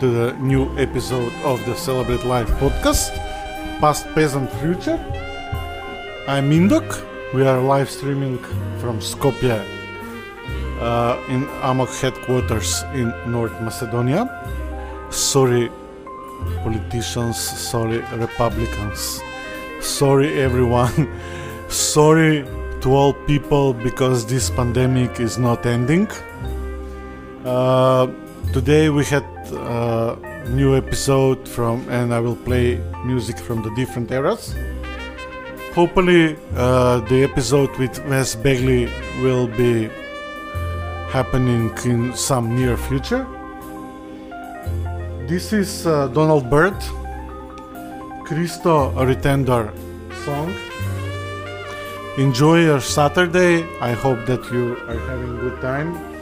to the new episode of the Celebrate Life podcast, Past, Present, Future. I'm Indok. We are live streaming from Skopje uh, in AMOK headquarters in North Macedonia. Sorry, politicians, sorry, Republicans, sorry, everyone, sorry to all people because this pandemic is not ending. Uh, today we had new episode from, and I will play music from the different eras. Hopefully, uh, the episode with Wes Begley will be happening in some near future. This is uh, Donald Byrd, Cristo Redentor song. Enjoy your Saturday. I hope that you are having a good time.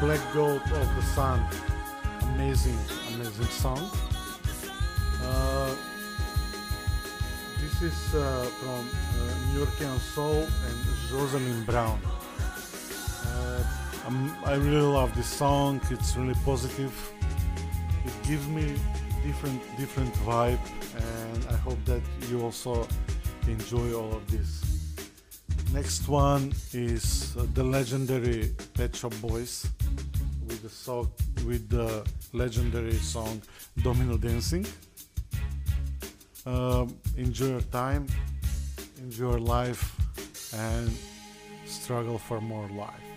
Black Gold of the Sun. Amazing, amazing song. Uh, this is uh, from uh, Nuyorican Soul and Jocelyn Brown. Uh, i really love this song. It's really positive. It gives me different different vibe, and I hope that you also enjoy all of this. Next one is uh, the legendary Pet Shop Boys the song with the legendary song Domino Dancing. Um, enjoy your time, enjoy your life, and struggle for more life.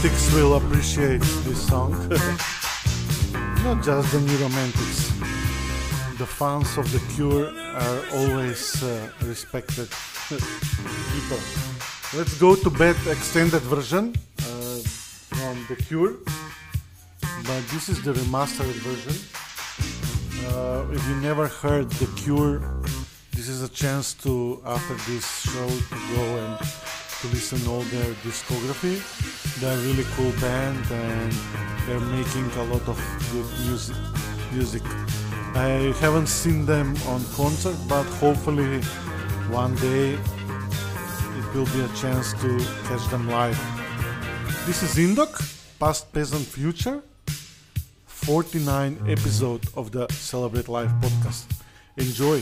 Romantics will appreciate this song. Not just the New Romantics. The fans of The Cure are always uh, respected people. Let's go to bed extended version uh, from The Cure. But this is the remastered version. Uh, if you never heard The Cure, this is a chance to, after this show, to go and to listen to all their discography. They're a really cool band and they're making a lot of good music. Music. I haven't seen them on concert, but hopefully one day it will be a chance to catch them live. This is Indok, Past, Present, Future. 49 episode of the Celebrate Life podcast. Enjoy.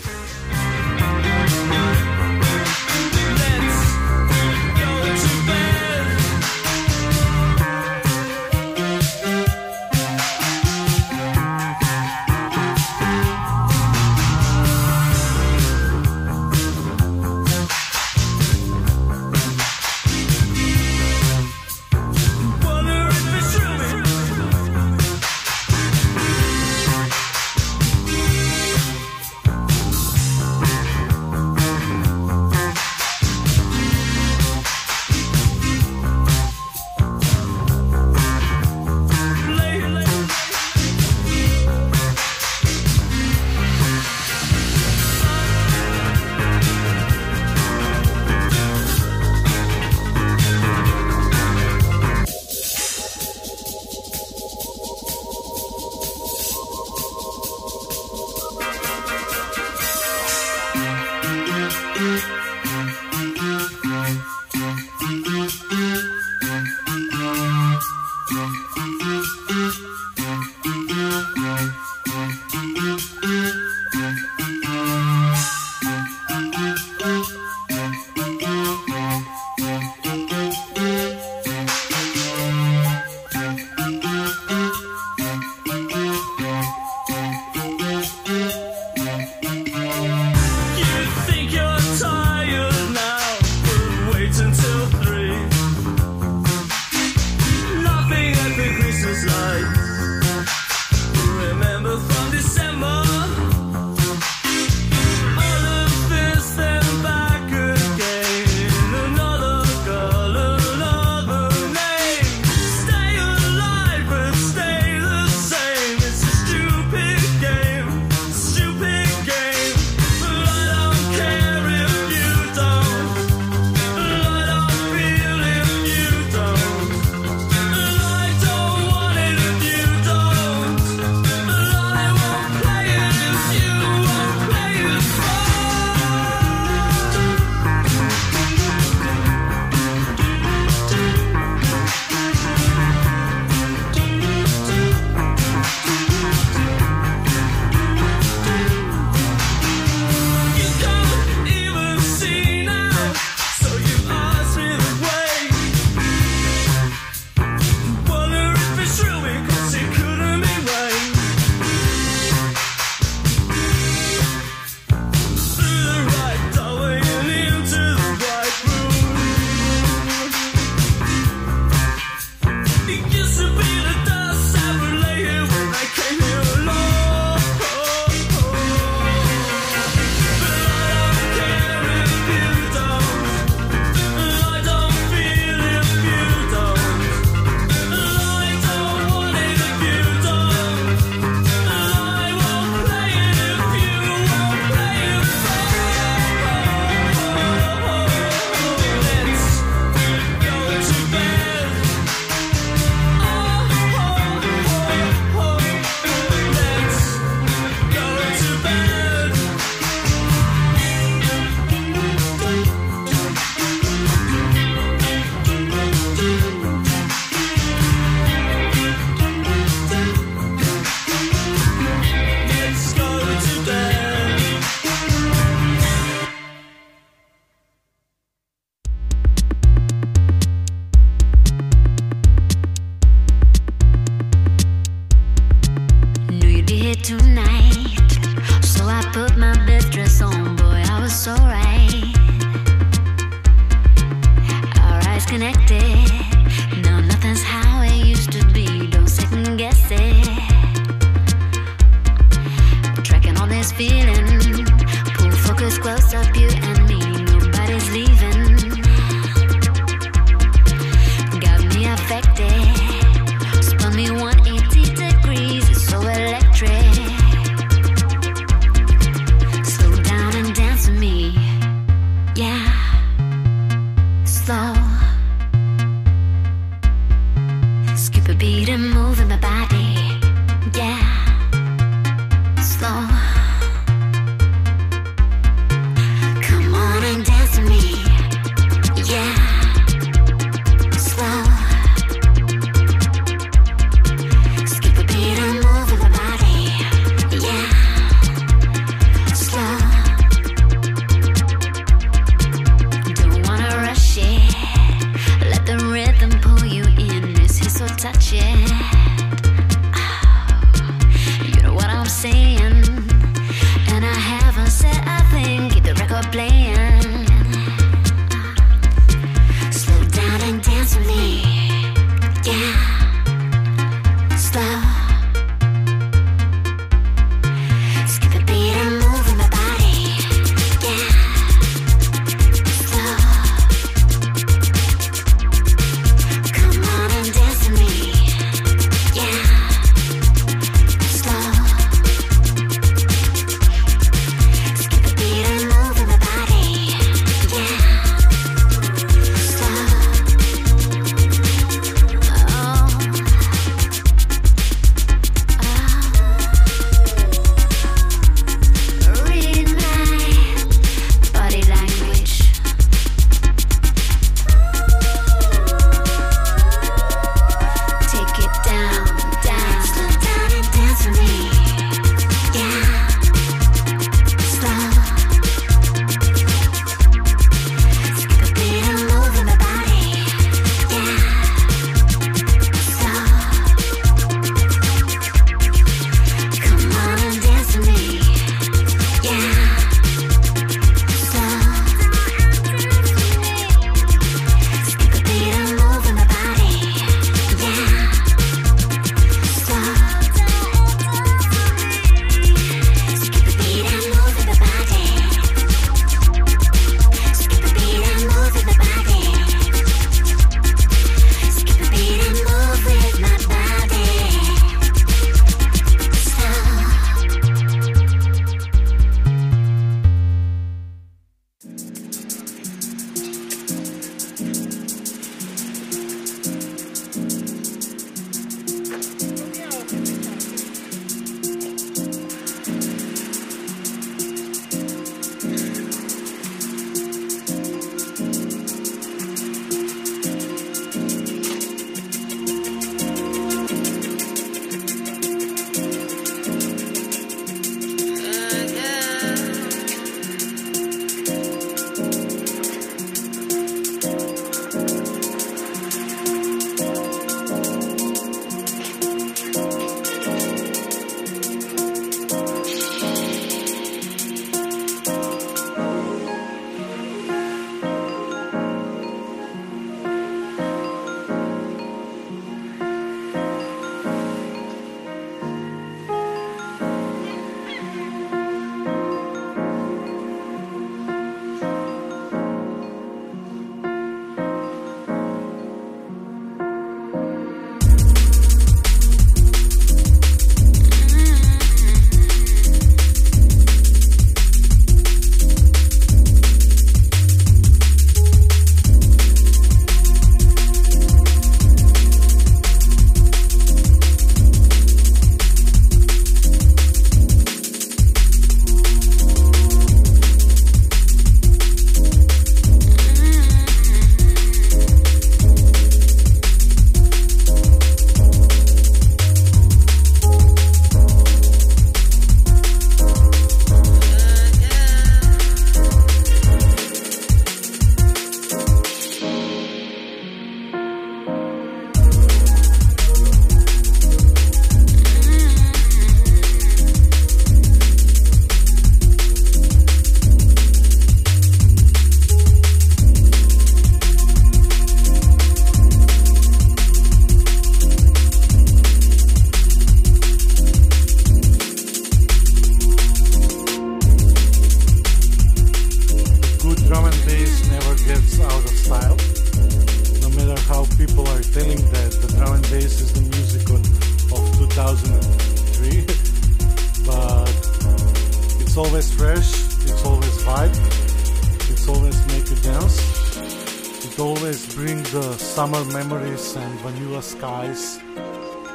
Skies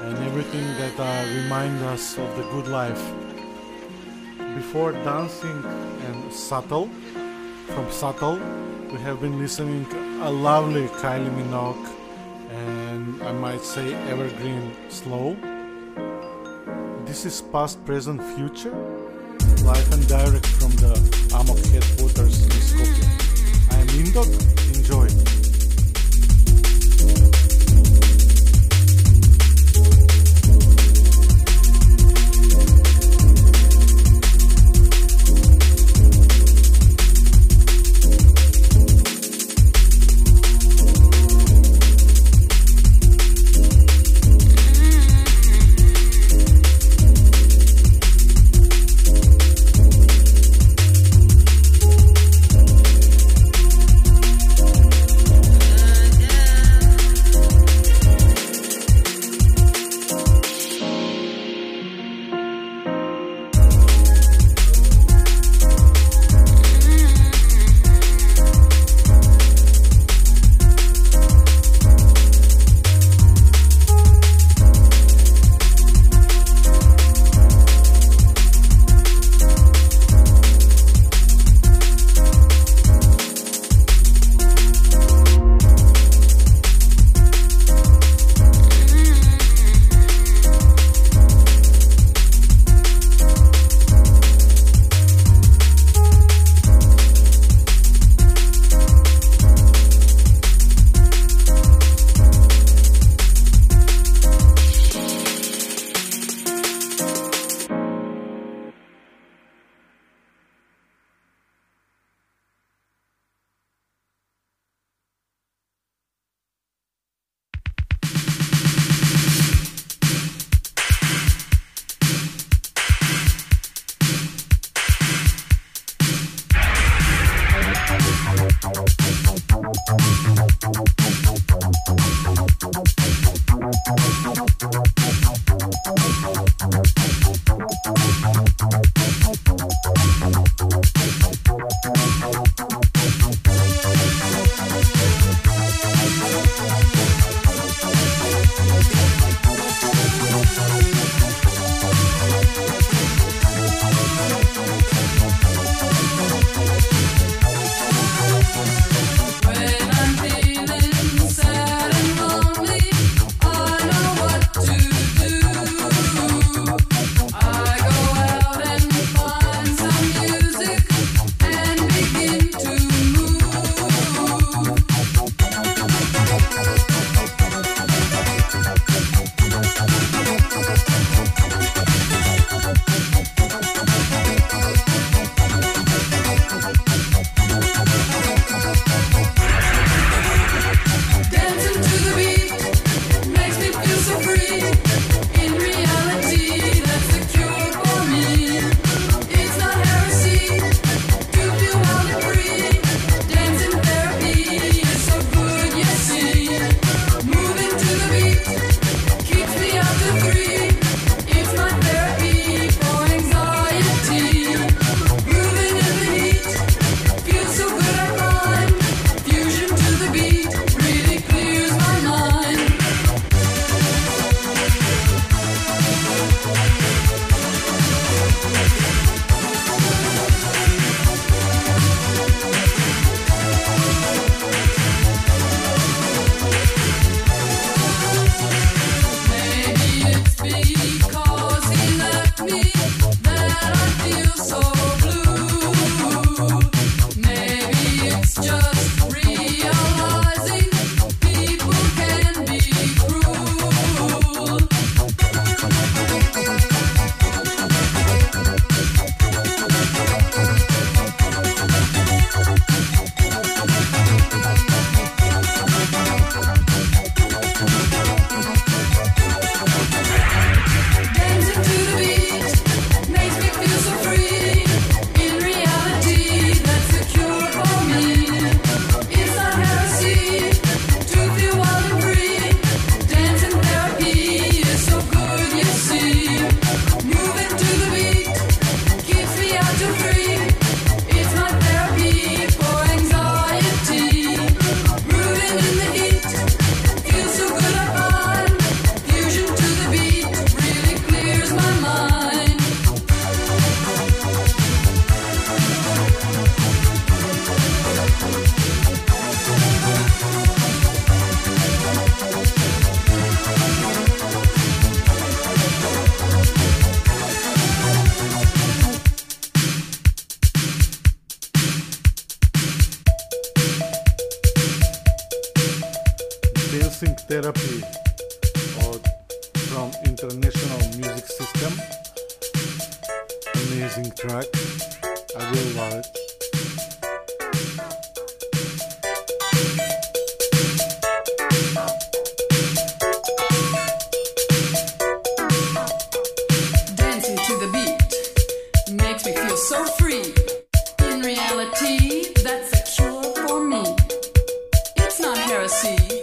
and everything that uh, remind us of the good life. Before dancing and subtle, from subtle, we have been listening a lovely Kylie Minogue and I might say evergreen slow. This is past, present, future, live and direct from the Amok headquarters in Skopje. I am Indok, enjoy. see.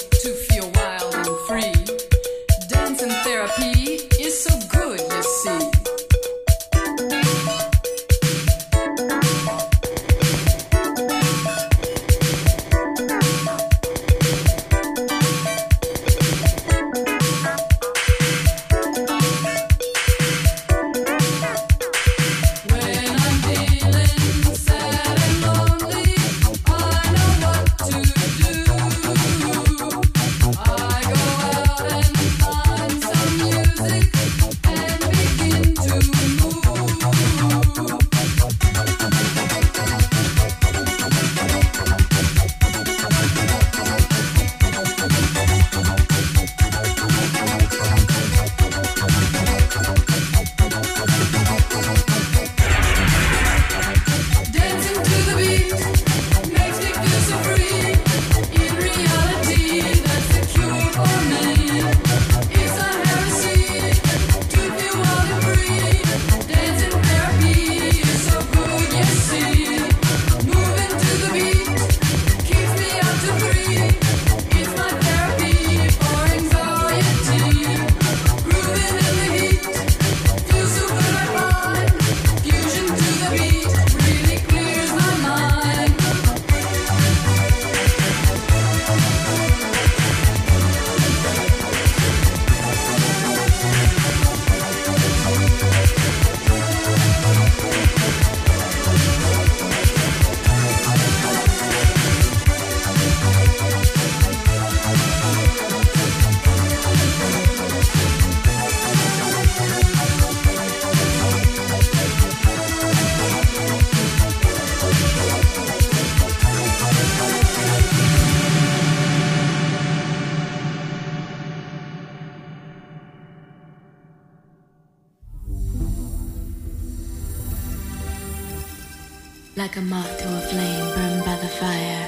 like a moth to a flame burned by the fire.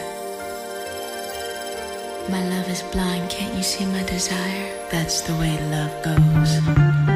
My love is blind, can't you see my desire? That's the way love goes.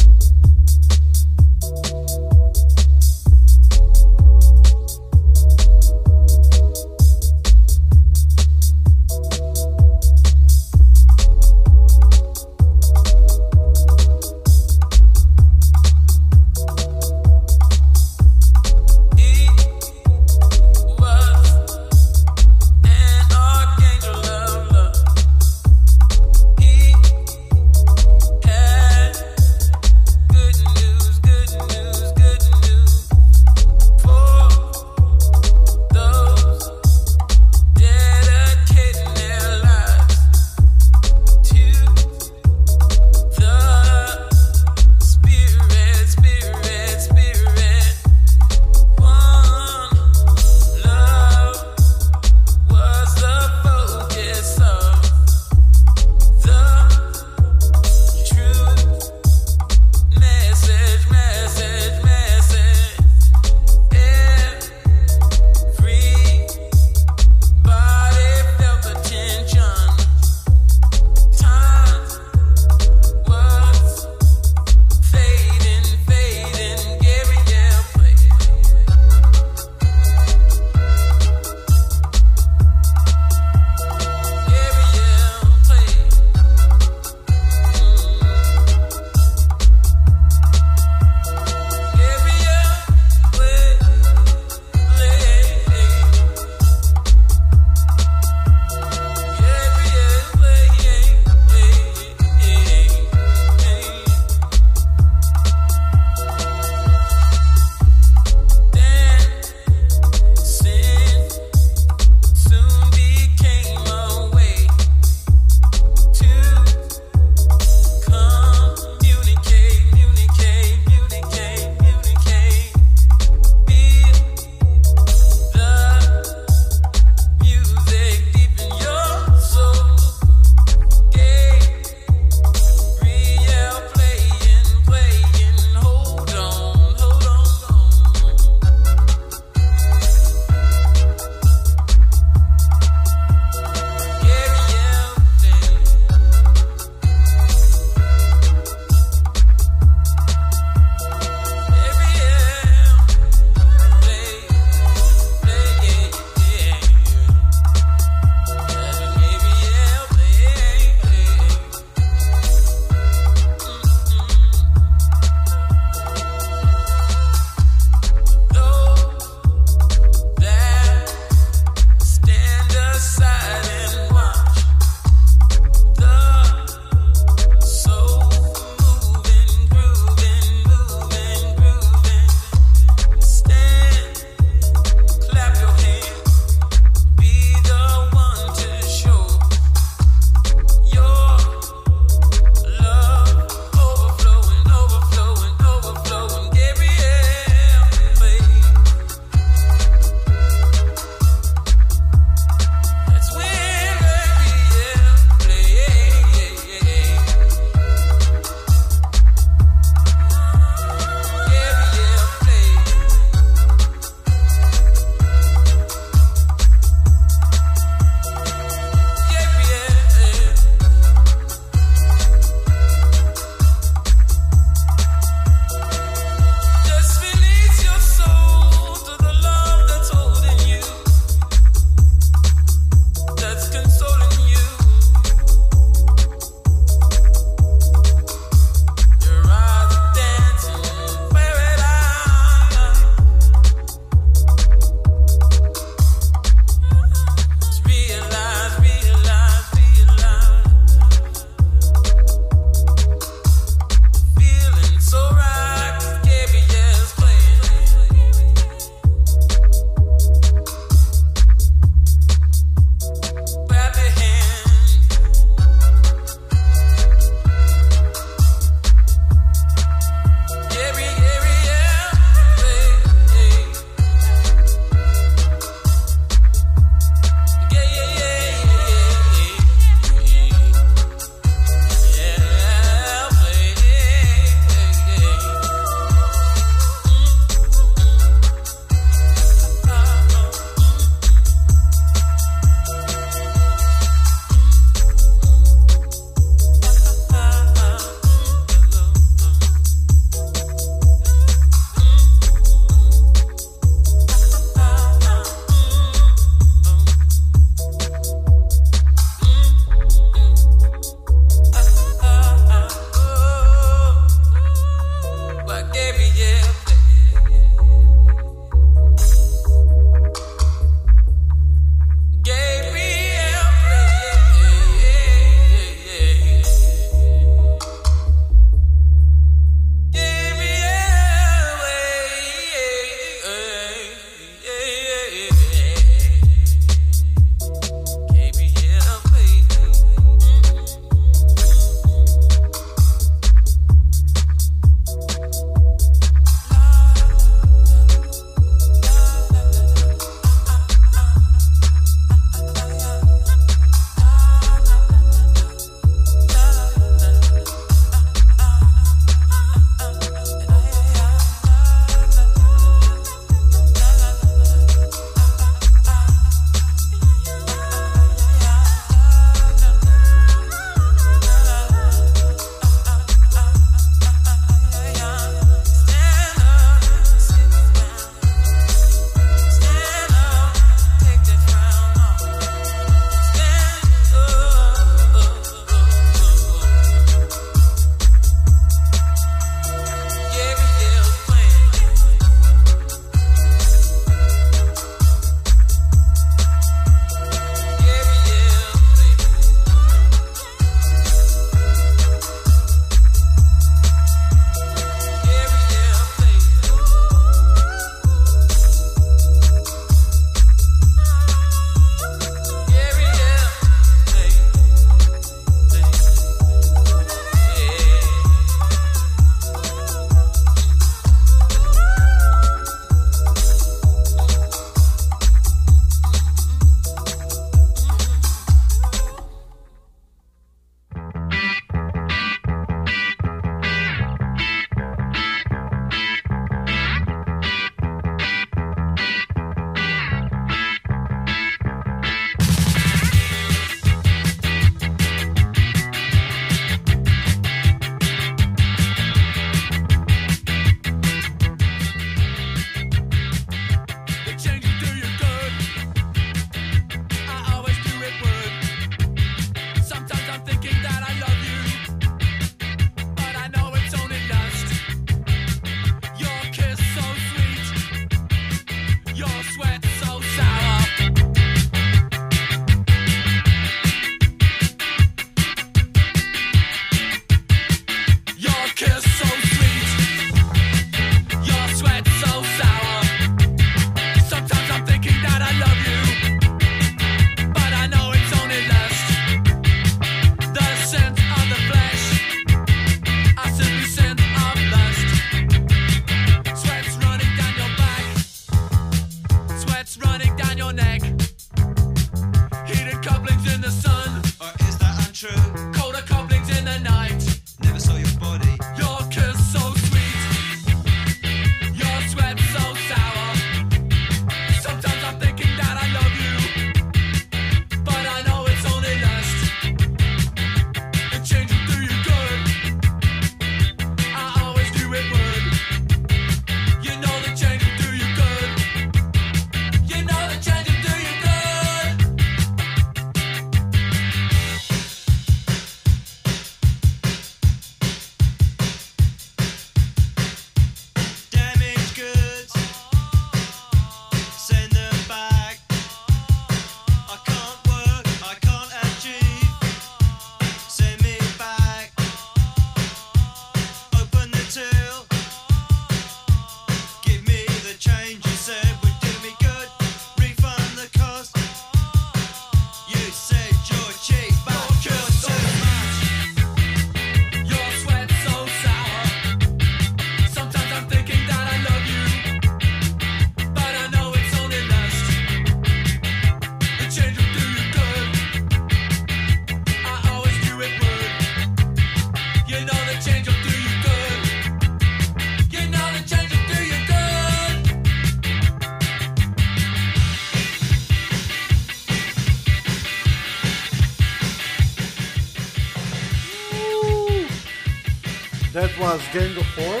Was Gang of Four,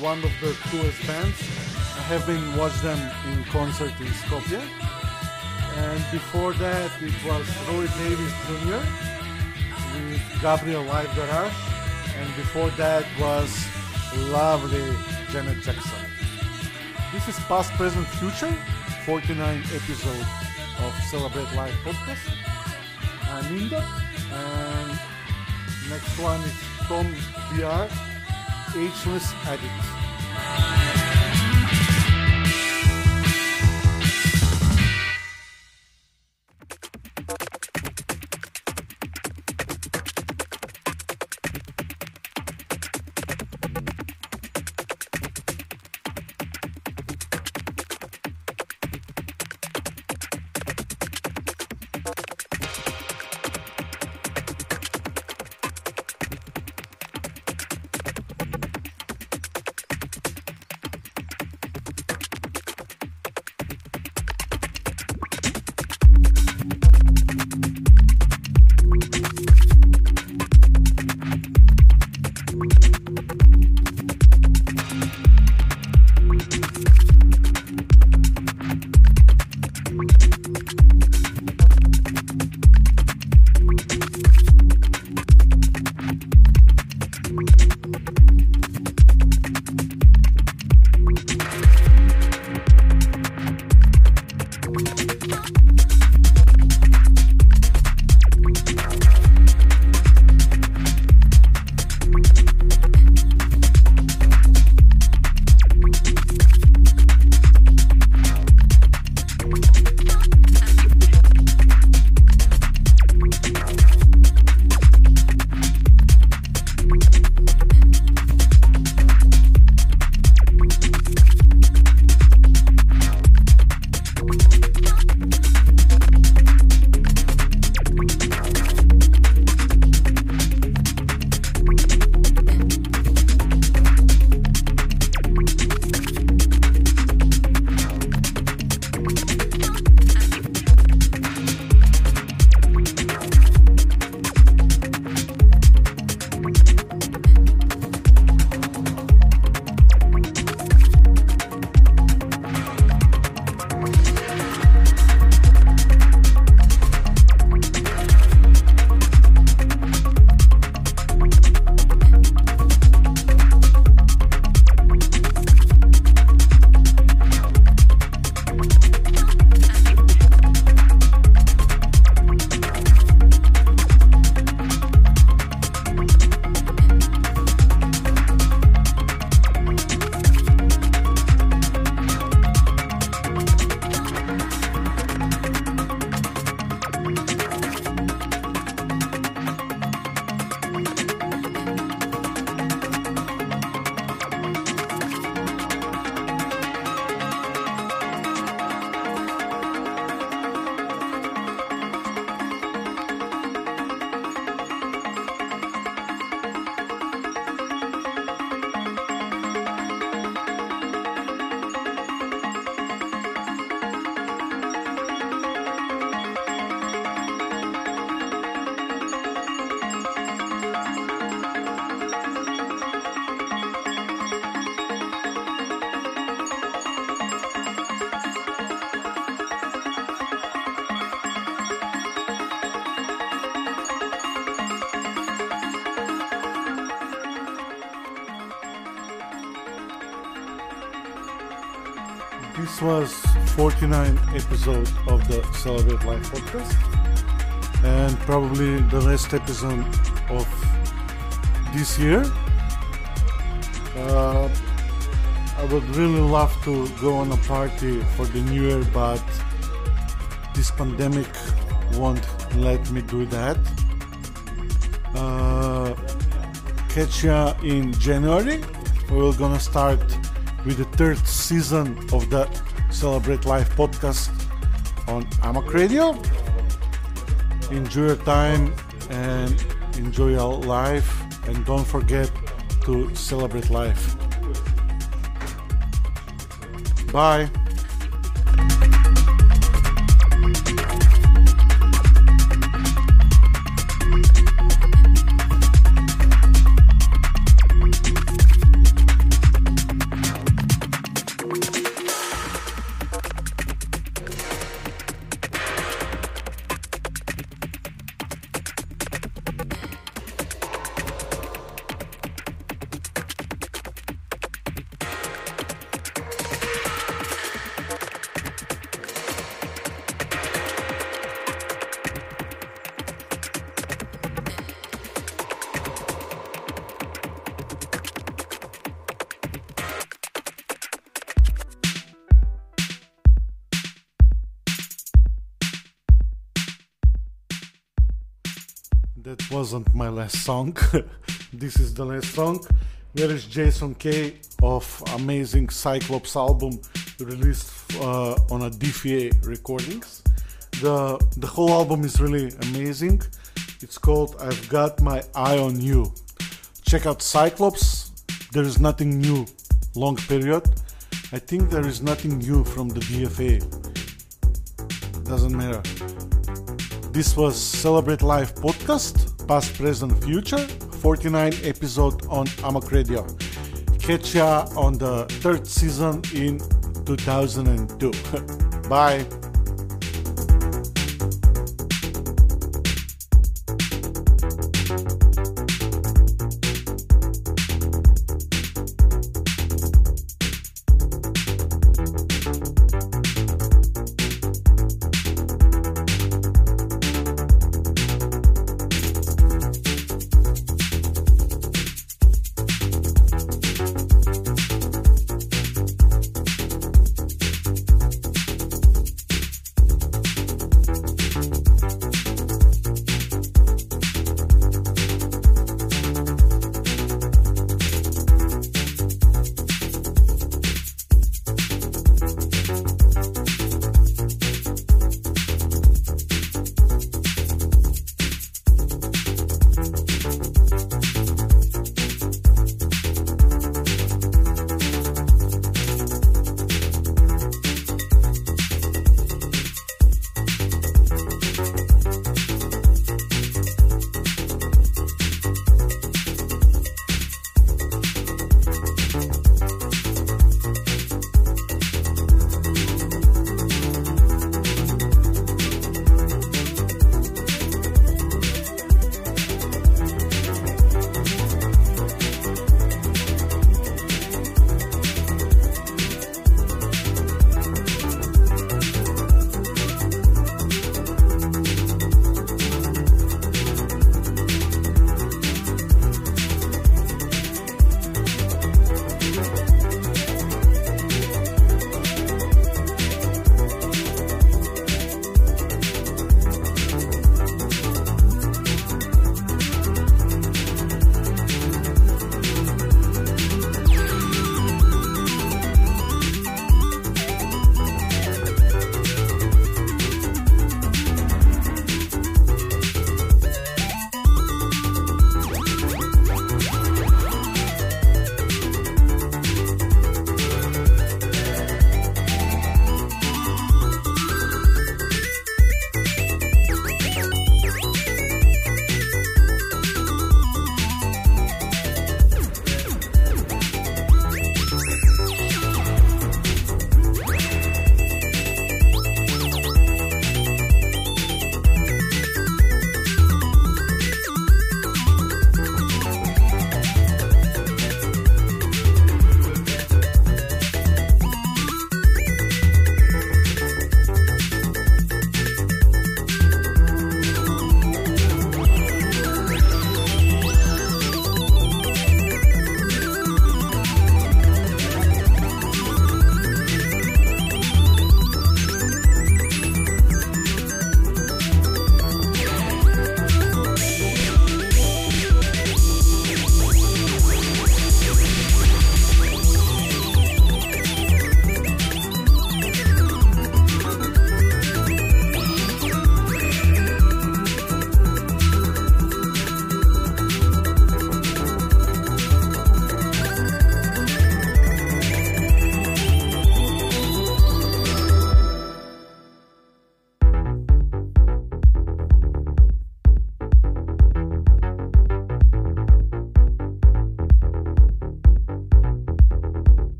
one of the coolest bands. I have been watched them in concert in Skopje. And before that, it was Roy Davis Jr. with Gabriel Live Garage. And before that was lovely Janet Jackson. This is Past, Present, Future, 49 episode of Celebrate Life podcast. I'm Indok, and next one is Tom VR, Ageless Addict. This was 49 episode of the Celebrate Life podcast and probably the last episode of this year. Uh, I would really love to go on a party for the new year, but this pandemic won't let me do that. Uh, catch ya in January. We're gonna start with the third season of the Celebrate Life podcast on Amok Radio. Enjoy your time and enjoy your life, and don't forget to celebrate life. Bye. Wasn't my last song. this is the last song. There is Jason K of amazing Cyclops album released uh, on a DFA recordings. The the whole album is really amazing. It's called I've Got My Eye on You. Check out Cyclops. There is nothing new. Long period. I think there is nothing new from the DFA. Doesn't matter. This was Celebrate Life podcast, past, present, future, 49 episode on Amok Radio. Catch ya on the third season in 2002. Bye.